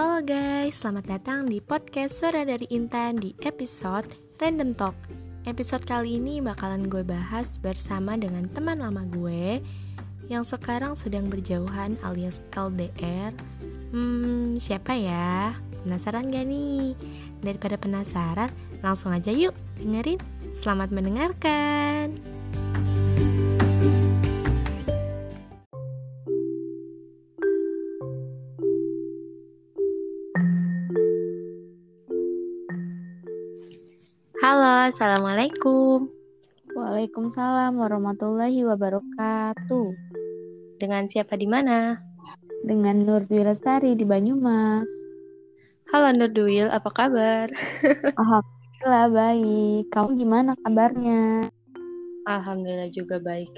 Halo guys, selamat datang di podcast Suara dari Intan di episode Random Talk. Episode kali ini bakalan gue bahas bersama dengan teman lama gue yang sekarang sedang berjauhan alias LDR. Hmm, siapa ya? Penasaran gak nih? Daripada penasaran, langsung aja yuk dengerin. Selamat mendengarkan. Halo, Assalamualaikum. Waalaikumsalam warahmatullahi wabarakatuh. Dengan siapa di mana? Dengan Nur Dwi Lestari di Banyumas. Halo Nur Duil, apa kabar? Alhamdulillah baik. Kamu gimana kabarnya? Alhamdulillah juga baik.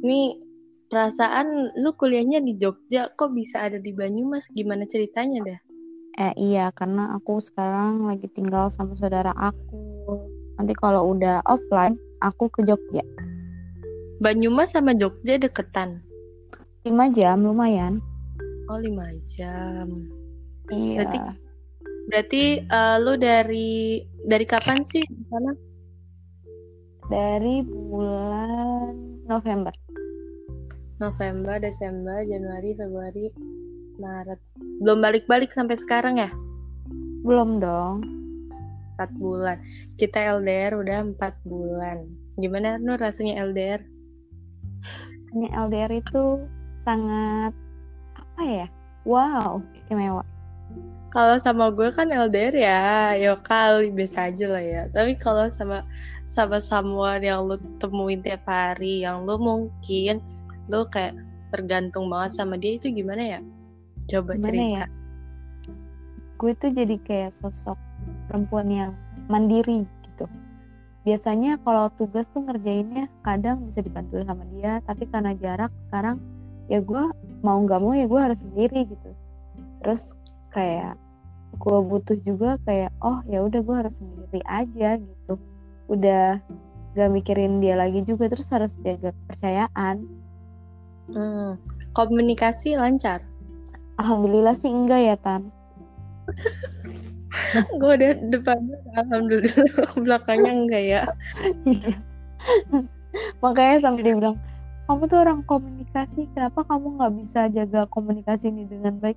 Ini perasaan lu kuliahnya di Jogja, kok bisa ada di Banyumas? Gimana ceritanya dah? Eh iya, karena aku sekarang lagi tinggal sama saudara aku. Nanti kalau udah offline, aku ke Jogja. Banyumas sama Jogja deketan. 5 jam lumayan. Oh, lima jam. Iya. Berarti berarti eh, lu dari dari kapan sih di sana? Dari bulan November. November, Desember, Januari, Februari, Maret. Belum balik-balik sampai sekarang ya? Belum dong. 4 bulan. Kita LDR udah 4 bulan. Gimana Nur rasanya LDR? Ini LDR itu sangat apa ya? Wow, istimewa. Kalau sama gue kan LDR ya, ya kali biasa aja lah ya. Tapi kalau sama sama someone yang lu temuin tiap hari, yang lu mungkin lu kayak tergantung banget sama dia itu gimana ya? Coba Gimana cerita. ya? gue tuh jadi kayak sosok perempuan yang mandiri gitu. Biasanya kalau tugas tuh ngerjainnya kadang bisa dibantu sama dia, tapi karena jarak sekarang ya gue mau nggak mau ya gue harus sendiri gitu. Terus kayak gue butuh juga kayak oh ya udah gue harus sendiri aja gitu. Udah gak mikirin dia lagi juga terus harus jaga kepercayaan. Hmm, komunikasi lancar. Alhamdulillah sih enggak ya Tan. Gue udah depannya alhamdulillah belakangnya enggak ya. makanya sampai dia bilang kamu tuh orang komunikasi kenapa kamu nggak bisa jaga komunikasi ini dengan baik?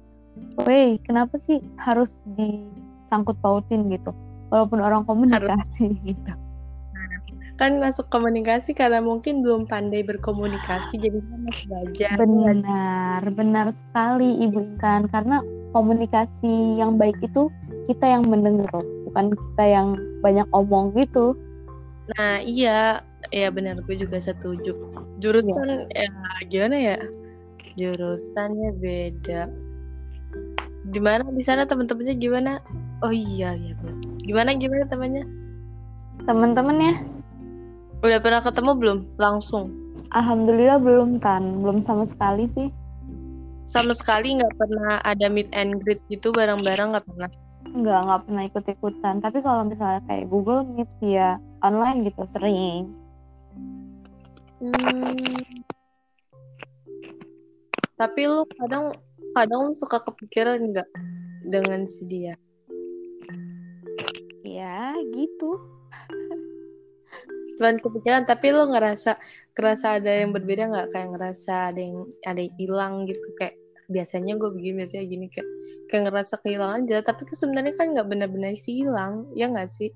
Woi kenapa sih harus disangkut pautin gitu? Walaupun orang komunikasi gitu. Kan masuk komunikasi karena mungkin belum pandai berkomunikasi jadi masih belajar. benar benar sekali ibu Intan. Karena komunikasi yang baik itu kita yang mendengar bukan kita yang banyak omong gitu Nah iya, ya benar gue juga setuju. Jurusan ya gimana ya? Jurusannya beda. Di mana di sana teman-temannya gimana? Oh iya iya benar. Gimana gimana temannya? teman-temannya Udah pernah ketemu belum? Langsung. alhamdulillah belum Tan belum sama sekali sih Sama sekali nggak pernah ada meet and greet gitu bareng-bareng nggak pernah. Nggak nggak pernah ikut ikutan tapi kalau misalnya kayak Google Meet via online gitu sering. Hmm. Tapi lu kadang kadang lu suka kepikiran nggak dengan si dia? ya gitu. Cuman kepikiran tapi lu ngerasa ngerasa ada yang berbeda nggak? Kayak ngerasa ada yang ada yang hilang gitu? Kayak biasanya gue begini biasanya gini kayak kayak ngerasa kehilangan aja tapi kan sebenarnya kan nggak benar-benar hilang ya nggak sih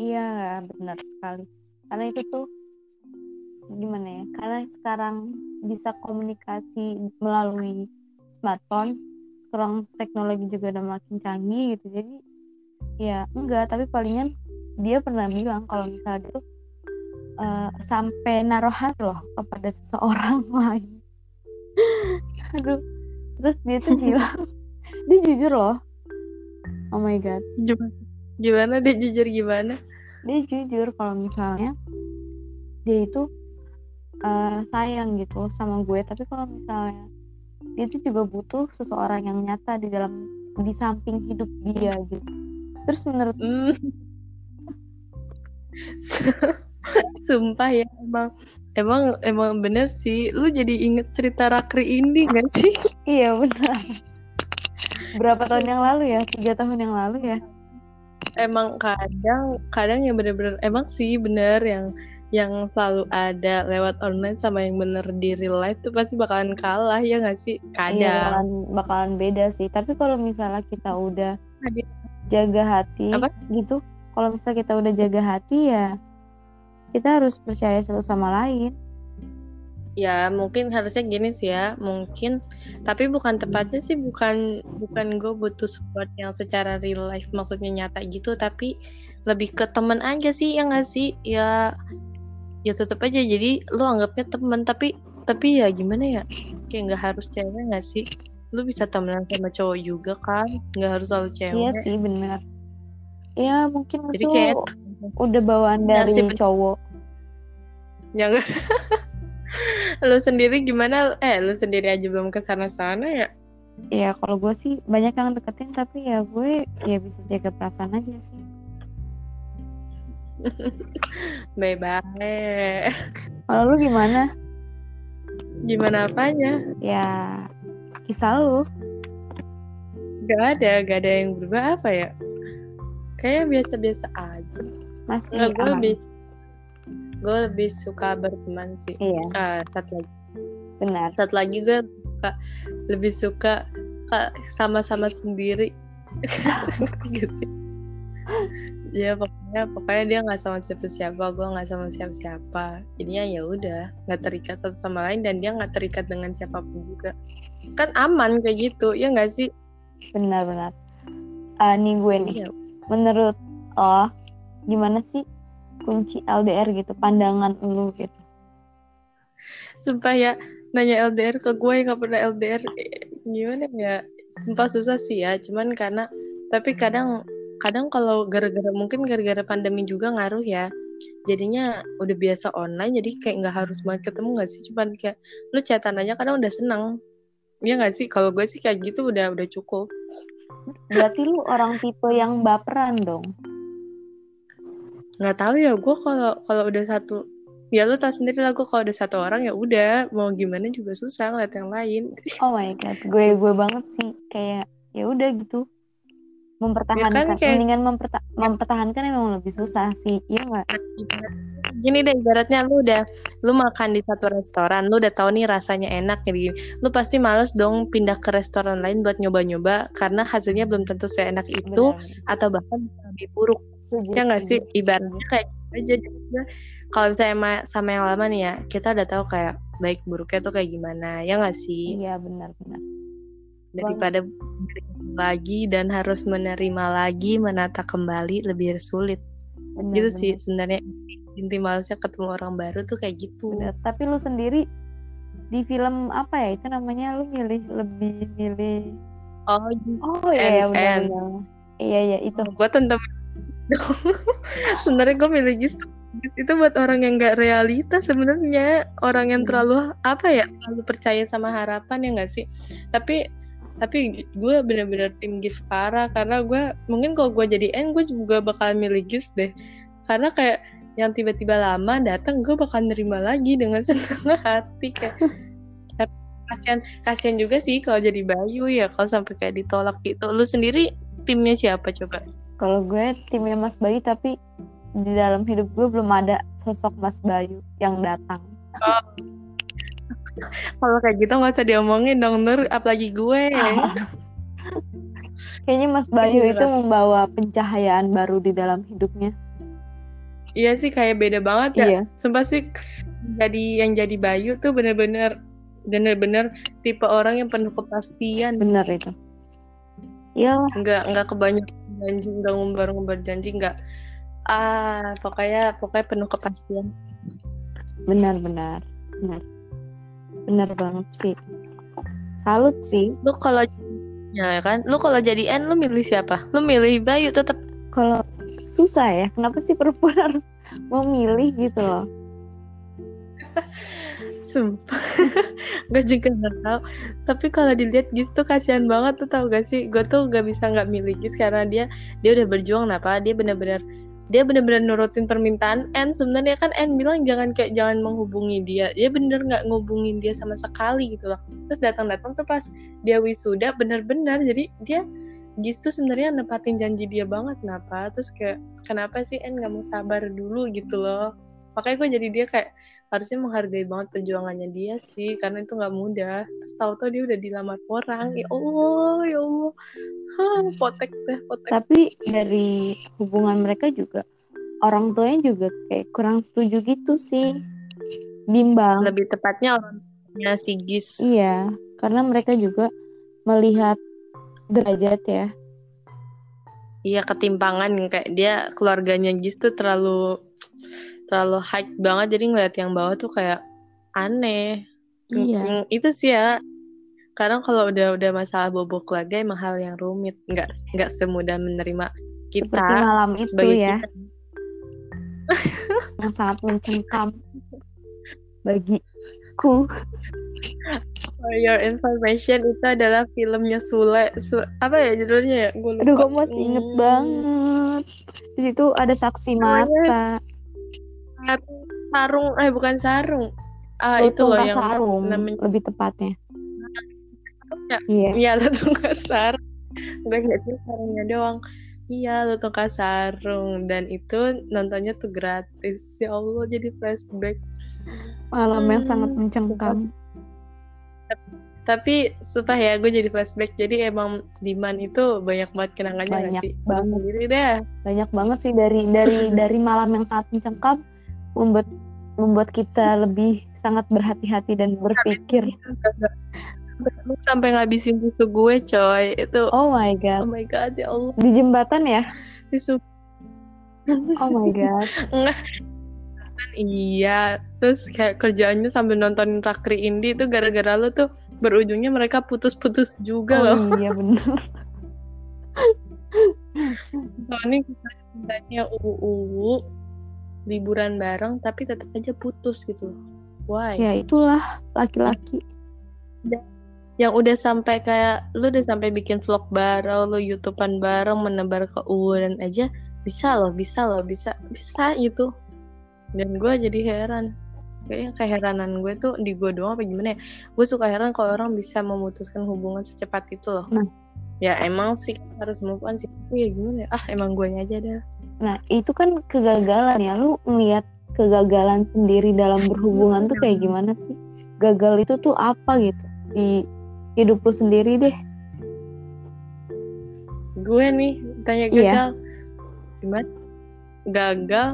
Iya, benar sekali. Karena itu tuh gimana ya? Karena sekarang bisa komunikasi melalui smartphone, sekarang teknologi juga udah makin canggih gitu. Jadi ya enggak, tapi palingan dia pernah bilang kalau misalnya itu eh, sampai naruh hati loh kepada seseorang lain. Aduh, terus dia tuh bilang, dia jujur loh. Oh my god. gimana deh jujur gimana dia jujur kalau misalnya dia itu eh, sayang gitu sama gue tapi kalau misalnya dia itu juga butuh seseorang yang nyata di dalam di samping hidup dia gitu terus menurut Hmm. Sumpah ya emang emang emang bener sih. Lu jadi inget cerita Rakri ini gak sih? iya benar berapa tahun yang lalu ya? Tiga tahun yang lalu ya? Emang kadang kadang yang bener-bener emang sih bener yang yang selalu ada lewat online sama yang bener di real life tuh pasti bakalan kalah ya nggak sih? Kadang. iya, bakalan, bakalan beda sih. Tapi kalau misalnya kita udah jaga hati Apa? gitu kalau misalnya kita udah jaga hati ya kita harus percaya satu sama lain ya mungkin harusnya gini sih ya mungkin tapi bukan tepatnya sih bukan bukan gue butuh support yang secara real life maksudnya nyata gitu tapi lebih ke temen aja sih ya nggak sih? Ya ya tetap aja jadi lu anggapnya temen tapi tapi ya gimana ya kayak nggak harus cewek nggak sih? Lu bisa temenan sama cowok juga kan nggak harus selalu cewek. Iya sih benar ya mungkin Jadi itu kayak- udah bawaan dari cowok. Jangan lu sendiri gimana? Eh lu sendiri aja belum ke sana sana ya? Ya kalau gue sih banyak yang deketin tapi ya gue ya bisa jaga perasaan aja sih. Bebas kalau lu gimana? Gimana apanya? Ya kisah lu. Gak ada, gak ada yang berubah apa ya? Kayaknya biasa-biasa aja. masih Nggak, gue lebih, gue lebih suka berteman sih. iya Ah, satu lagi, benar satu lagi gue suka, lebih suka ka- sama-sama sendiri. Gitu sih. Ya pokoknya, pokoknya dia nggak sama siapa-siapa, gue nggak sama siapa-siapa. Jadinya ya udah, nggak terikat satu sama lain dan dia nggak terikat dengan siapa pun juga. Kan aman kayak gitu, ya nggak sih? benar-benar Ah, nih gue nih Iya. menurut oh gimana sih kunci LDR gitu pandangan lu gitu. Sumpah ya nanya LDR ke gue yang gak pernah LDR gimana ya? Sumpah susah sih ya cuman karena tapi kadang kadang kalau gara-gara mungkin gara-gara pandemi juga ngaruh ya. Jadinya udah biasa online jadi kayak nggak harus banget ketemu nggak sih? Cuman kayak lu chatan aja kadang udah seneng. Iya gak sih? Kalau gue sih kayak gitu udah udah cukup. Berarti lu orang tipe yang baperan dong nggak tahu ya gue kalau kalau udah satu ya lu tau sendiri lah gue kalau udah satu orang ya udah mau gimana juga susah ngeliat yang lain. Oh my god gue gue banget sih kayak ya udah gitu. Mempertahankan kayak- mendingan memperta- mempertahankan emang lebih susah sih iya nggak gini deh ibaratnya lu udah lu makan di satu restoran lu udah tahu nih rasanya enak jadi lu pasti males dong pindah ke restoran lain buat nyoba-nyoba karena hasilnya belum tentu seenak itu Benar. atau bahkan lebih buruk. Setuju, ya nggak sih? ibaratnya kayak gitu aja. Kalau misalnya sama, yang lama nih ya kita udah tahu kayak baik buruknya tuh kayak gimana. Ya nggak sih? Iya benar-benar daripada lagi dan harus menerima lagi menata kembali lebih sulit. Benar, gitu sih benar, sebenarnya inti malesnya ketemu orang baru tuh kayak gitu. Benar. tapi lu sendiri di film apa ya? Itu namanya lu milih lebih milih oh oh iya And- benar and. benar iya iya itu. Gue tentang sebenarnya gue milih gitu. Itu buat orang yang nggak realita sebenarnya. Orang yang Hmm. terlalu apa ya? Terlalu percaya sama harapan ya nggak sih? Tapi tapi gue bener-bener tim Gis parah. Karena gue mungkin kalau gue jadi N gue juga bakal milih Gis deh. Karena kayak yang tiba-tiba lama datang gue bakal nerima lagi dengan senang hati kayak tapi kasihan kasihan juga sih kalau jadi Bayu ya kalau sampai kayak ditolak gitu lu sendiri timnya siapa coba Kalau gue timnya Mas Bayu tapi di dalam hidup gue belum ada sosok Mas Bayu yang datang. Kalau kayak gitu nggak usah diomongin dong Nur, apalagi gue. Kayaknya Mas Bayu Iya. itu membawa pencahayaan baru di dalam hidupnya. Iya sih kayak beda banget ya. Iya, Sumpah sih jadi yang jadi Bayu tuh bener-bener bener-bener tipe orang yang penuh kepastian. bener itu. Iya, Nggak nggak kebanyakan janji, nggak ngumbar-ngumbar janji, nggak ah pokoknya pokoknya penuh kepastian. benar-benar, benar, benar banget sih. Salut sih. Lu kalau ya kan, lu kalau jadi N lu milih siapa? Lu milih Bayu tetap Kalau susah ya, kenapa sih perempuan harus memilih gitu loh? Sumpah. Gue juga gak tahu. Tapi kalau dilihat Gis tuh kasihan banget tuh tau gak sih? Gue tuh gak bisa gak milih Gis Karena dia Dia udah berjuang Napa Dia bener-bener dia bener-bener nurutin permintaan N. Sebenarnya kan N bilang jangan kayak jangan menghubungi dia. Dia bener nggak ngubungin dia sama sekali gitu loh. Terus datang-datang tuh pas dia wisuda bener-bener. Jadi dia gitu sebenarnya nepatin janji dia banget kenapa? Terus kayak kenapa sih N nggak mau sabar dulu? Gitu loh. Makanya gue jadi dia kayak harusnya menghargai banget perjuangannya dia sih karena itu nggak mudah. Terus tahu-tahu dia udah dilamar orang ya Allah ya Allah. Hah, potek deh potek. Tapi dari hubungan mereka juga orang tuanya juga kayak kurang setuju gitu sih. Bimbang. Lebih tepatnya orang tuanya si Gis iya karena mereka juga melihat derajat ya. Iya ketimpangan. Kayak dia keluarganya Gis tuh terlalu terlalu high banget. Jadi ngeliat yang bawah tuh kayak aneh. Iya. Mm, itu sih ya. Kadang kalau udah udah masalah bobok keluarga emang hal yang rumit. Nggak nggak semudah menerima kita seperti malam itu ya. kita. yang sangat mencengkam bagiku For your information itu adalah filmnya Sule, Su- apa ya judulnya ya? Gue lupa aduh kamu masih inget Hmm, banget. Di situ ada saksi mata. Sarung, sarung eh bukan sarung. Ah itu Lutung loh yang Kasarung, namanya. lebih tepatnya. Ya. iya. Iya lutung kasar Gue ngeliatin sarungnya doang. Iya lutung kasarung Dan itu nontonnya tuh gratis. Ya Allah jadi flashback. Malam yang Hmm, sangat mencengkam Tapi sumpah ya gue jadi flashback. Jadi emang Diman itu banyak banget kenangannya Banyak sih? Banget. sendiri deh. Banyak banget sih dari dari dari malam yang sangat mencengkam membuat membuat kita lebih sangat berhati-hati dan berpikir. Lu sampai ngabisin tisu gue coy. Itu oh my Oh god my god ya Allah. Di jembatan ya? Tisu. Oh my god Iya Terus kayak kerjaannya sambil nontonin Rakri Indie Itu gara-gara lu tuh Berujungnya mereka putus-putus juga loh oh iya bener Soalnya kita sebenarnya UU liburan bareng tapi tetap aja putus gitu. Why? ya itulah laki-laki Yang udah sampai kayak lu udah sampai bikin vlog bareng, lu YouTubean bareng menebar ke UU dan aja bisa loh, bisa loh, bisa bisa gitu. Dan gue jadi heran. Kayaknya keheranan gue tuh di gue doang apa gimana ya? Gue suka heran kalau orang bisa memutuskan hubungan secepat itu loh. Nah. Ya emang sih harus move on sih. Tapi ya gimana ya? Ah emang gue aja dah. nah itu kan kegagalan ya lu ngeliat kegagalan sendiri dalam berhubungan tuh kayak gimana sih gagal itu tuh apa gitu di hidup lu sendiri deh gue nih tanya Iya. gagal gimana gagal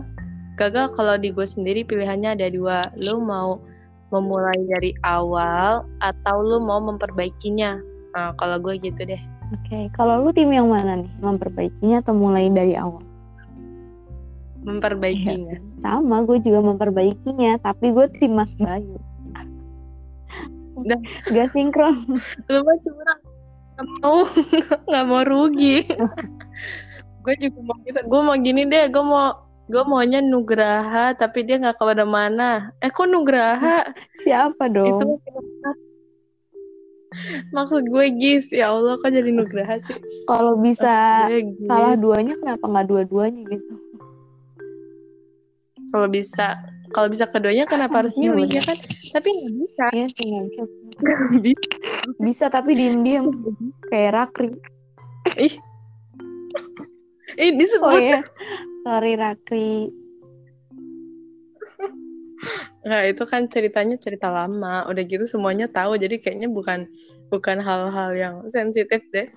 gagal kalau di gue sendiri pilihannya ada dua lu mau memulai dari awal atau lu mau memperbaikinya nah, kalau gue gitu deh Oke, kalau lu tim yang mana nih? Memperbaikinya atau mulai dari awal? memperbaikinya Sama, gue juga memperbaikinya, tapi gue tim Mas Bayu. Udah. Gak sinkron. lu mah curang nggak mau nggak mau rugi gue juga mau gitu gue mau gini deh gue mau gue maunya Nugraha tapi dia nggak ke mana-mana eh kok Nugraha Siapa itu dong? maksud gue Gis ya Allah kok jadi Nugraha sih Kalau bisa Gue salah duanya, kenapa nggak dua-duanya gitu? kalau bisa kalau bisa keduanya kenapa harus Iya, milih bener. ya kan tapi nggak bisa Iya sih, nggak bisa. Bisa. Bisa tapi diem-diem kayak Rakri. ih ih disebut Oh iya, sorry Rakri. Nah, itu kan ceritanya cerita lama. Udah gitu semuanya tahu. Jadi kayaknya bukan bukan hal-hal yang sensitif deh.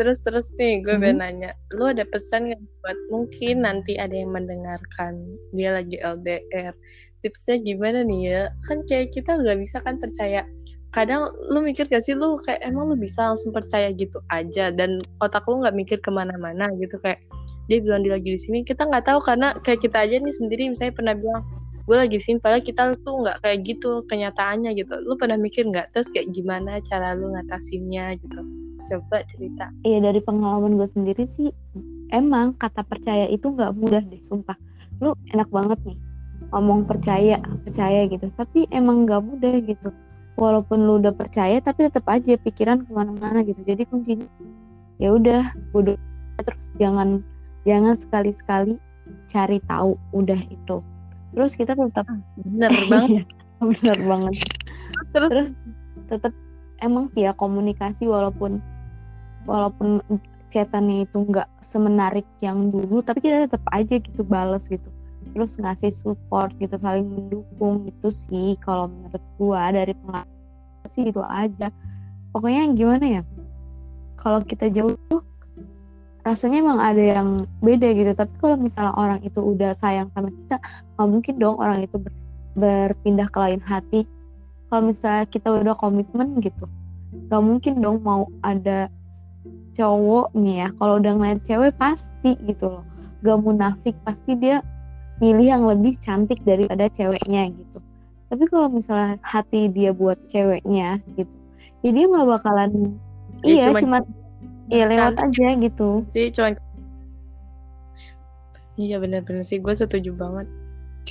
Terus terus nih gue pengen nanya, lu ada pesan nggak buat mungkin nanti ada yang mendengarkan dia lagi LDR. Tipsnya gimana nih ya? Kan kayak kita nggak bisa kan percaya. Kadang lu mikir gak sih lu kayak emang lu bisa langsung percaya gitu aja dan otak lu nggak mikir ke mana-mana gitu kayak dia bilang dia lagi di sini kita nggak tahu karena kayak kita aja nih sendiri misalnya pernah bilang gue lagi di sini padahal kita tuh nggak kayak gitu kenyataannya gitu lu pernah mikir nggak terus kayak gimana cara lu ngatasinnya gitu coba cerita Iya dari pengalaman gue sendiri sih, emang kata percaya itu nggak mudah deh, sumpah. Lu enak banget nih ngomong percaya, percaya gitu. Tapi emang nggak mudah gitu. Walaupun lu udah percaya, tapi tetap aja pikiran ke mana-mana gitu. Jadi kuncinya ya udah bodoh terus jangan jangan sekali-sekali cari tahu udah itu. Terus kita tetap bener banget. Bener banget. Terus, terus tetap emang sih ya komunikasi walaupun walaupun chatannya itu nggak semenarik yang dulu tapi kita tetap aja gitu bales gitu. Terus ngasih support gitu saling mendukung itu sih kalau menurut gua dari pengalaman sih itu aja. Pokoknya gimana ya kalau kita jauh tuh rasanya emang ada yang beda gitu. Tapi kalau misalnya orang itu udah sayang sama kita nggak mungkin dong orang itu ber, berpindah ke lain hati. Kalau misalnya kita udah komitmen gitu nggak mungkin dong mau ada cowok nih ya. Kalau udah ngeliat cewek pasti gitu loh. Gak munafik pasti dia milih yang lebih cantik daripada ceweknya gitu. Tapi kalau misalnya hati dia buat ceweknya gitu ya dia nggak bakalan Ya, iya cuma- cuma iya lewat aja gitu. sih cuman iya bener-bener sih gue setuju banget.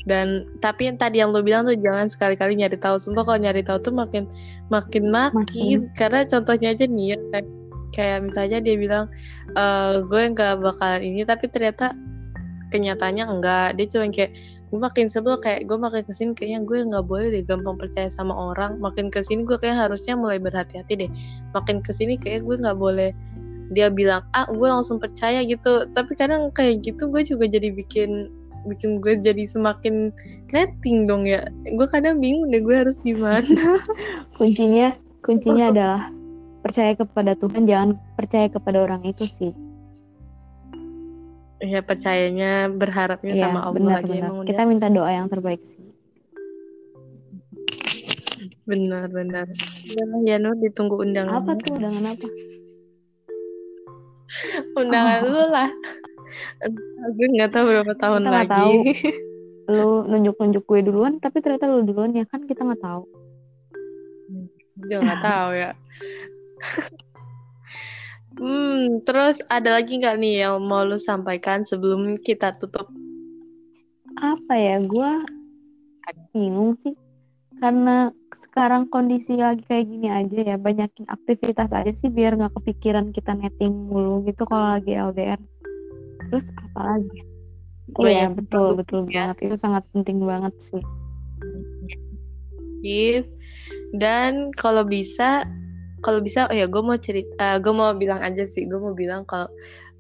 Dan tapi yang tadi yang lo bilang tuh jangan sekali-kali nyari tahu. Sumpah kalau nyari tahu tuh makin makin makin, Makin. karena contohnya aja nih ya kayak, kayak misalnya dia bilang eh gue nggak bakalan ini tapi ternyata kenyataannya enggak. Dia cuma kayak gue makin sebel kayak gue makin ke sini kayaknya gue nggak boleh deh gampang percaya sama orang. Makin ke sini gue kayak harusnya mulai berhati-hati deh. Makin ke sini kayak gue nggak boleh dia bilang ah gue langsung percaya gitu. Tapi kadang kayak gitu gue juga jadi bikin bikin gue jadi semakin netting dong ya. Gue kadang bingung deh gue harus gimana. Kuncinya kuncinya adalah percaya kepada Tuhan jangan percaya kepada orang itu sih. Ya percayanya berharapnya Iya, sama Allah benar aja benar. emang kita udah. minta doa yang terbaik sih. Benar benar. Ya Nur ditunggu undangan. Apa tuh dengan apa undangan lu lah. Gue nggak tahu berapa tahun Kita lagi. tahu. lu nunjuk nunjuk gue duluan tapi ternyata lu duluan ya kan? Kita nggak tahu. Juga nggak tahu ya. Hmm terus ada lagi nggak nih yang mau lu sampaikan sebelum kita tutup? Apa ya? Gue bingung sih karena sekarang kondisi lagi kayak gini aja ya banyakin aktivitas aja sih biar nggak kepikiran kita netting mulu gitu kalau lagi LDR terus apa lagi? Iya Banyak betul betul ya. banget. Itu sangat penting banget sih. If dan kalau bisa kalau bisa oh ya gue mau cerita gue mau bilang aja sih gue mau bilang kalau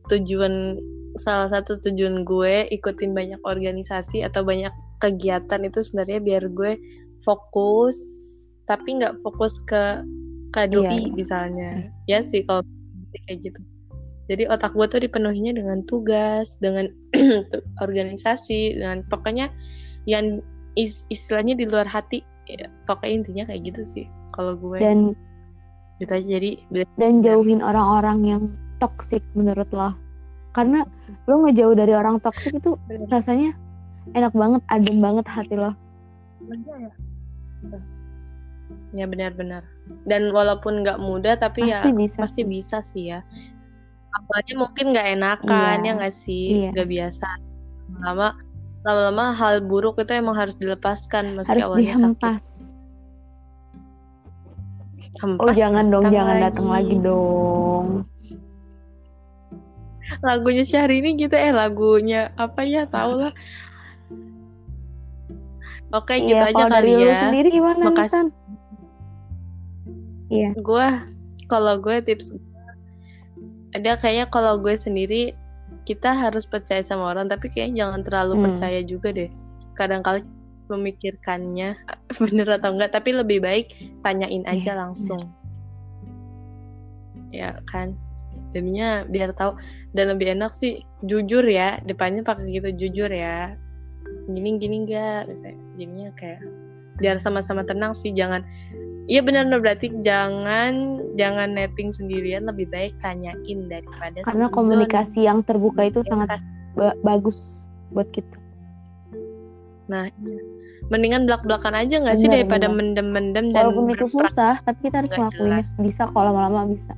tujuan salah satu tujuan gue ikutin banyak organisasi atau banyak kegiatan itu sebenarnya biar gue fokus tapi nggak fokus ke KDI Iya. misalnya. Ya sih kalau kayak gitu. Jadi otak gue tuh dipenuhinya dengan tugas dengan organisasi dengan pokoknya yang is- istilahnya di luar hati ya, pokoknya intinya kayak gitu sih kalau gue. Dan gitu aja jadi dan jauhin orang-orang yang toksik menurut lo. Karena lo ngejauh dari orang toksik itu rasanya enak banget adem banget hati lo. Ya benar-benar. Dan walaupun nggak mudah tapi ya pasti bisa pasti sih. bisa sih ya. Awalnya mungkin nggak enakan Iya. ya nggak sih? Iya. nggak biasa. Lama lama-lama hal buruk itu emang harus dilepaskan meski harus awalnya sakit. dihempas. Hempas oh jangan dong jangan datang lagi dong. Lagunya Syahrini gitu eh lagunya apa ya tau lah oke gitu iya aja kalau kali lu ya. sendiri gimana Makasih. Iya. Gue kalau gue tips ada kayaknya kalau gue sendiri kita harus percaya sama orang tapi kayaknya jangan terlalu Hmm. percaya juga deh. Kadang kali memikirkannya bener atau enggak tapi lebih baik tanyain aja Iya, langsung. Ya kan? Jadinya biar tahu dan lebih enak sih jujur ya depannya pakai gitu jujur ya gini gini enggak misalnya jadinya kayak biar sama-sama tenang sih jangan Iya benar berarti jangan jangan netting sendirian lebih baik tanyain daripada karena komunikasi yang terbuka itu Ya, sangat ba- bagus buat kita. Nah, iya. mendingan belak-belakan aja nggak sih daripada mendem-mendem dan walaupun itu susah tapi kita harus nggak ngelakuinnya bisa kalau lama-lama bisa.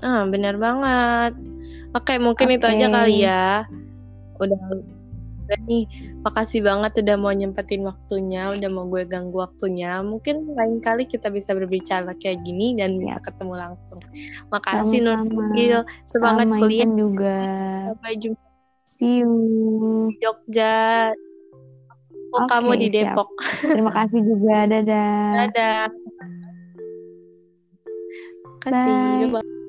Ah, benar banget. Oke, mungkin itu aja kali ya. Udah nih. Makasih banget udah mau nyempetin waktunya, udah mau gue ganggu waktunya. Mungkin lain kali kita bisa berbicara kayak gini dan bisa ketemu langsung. Makasih Nuril. Semangat Sama kuliah juga. sampai jumpa See you. Jogja. Oh, Oke, kamu di siap. Depok. Terima kasih juga. Dadah. Dadah. Kasih. Bye. Bye.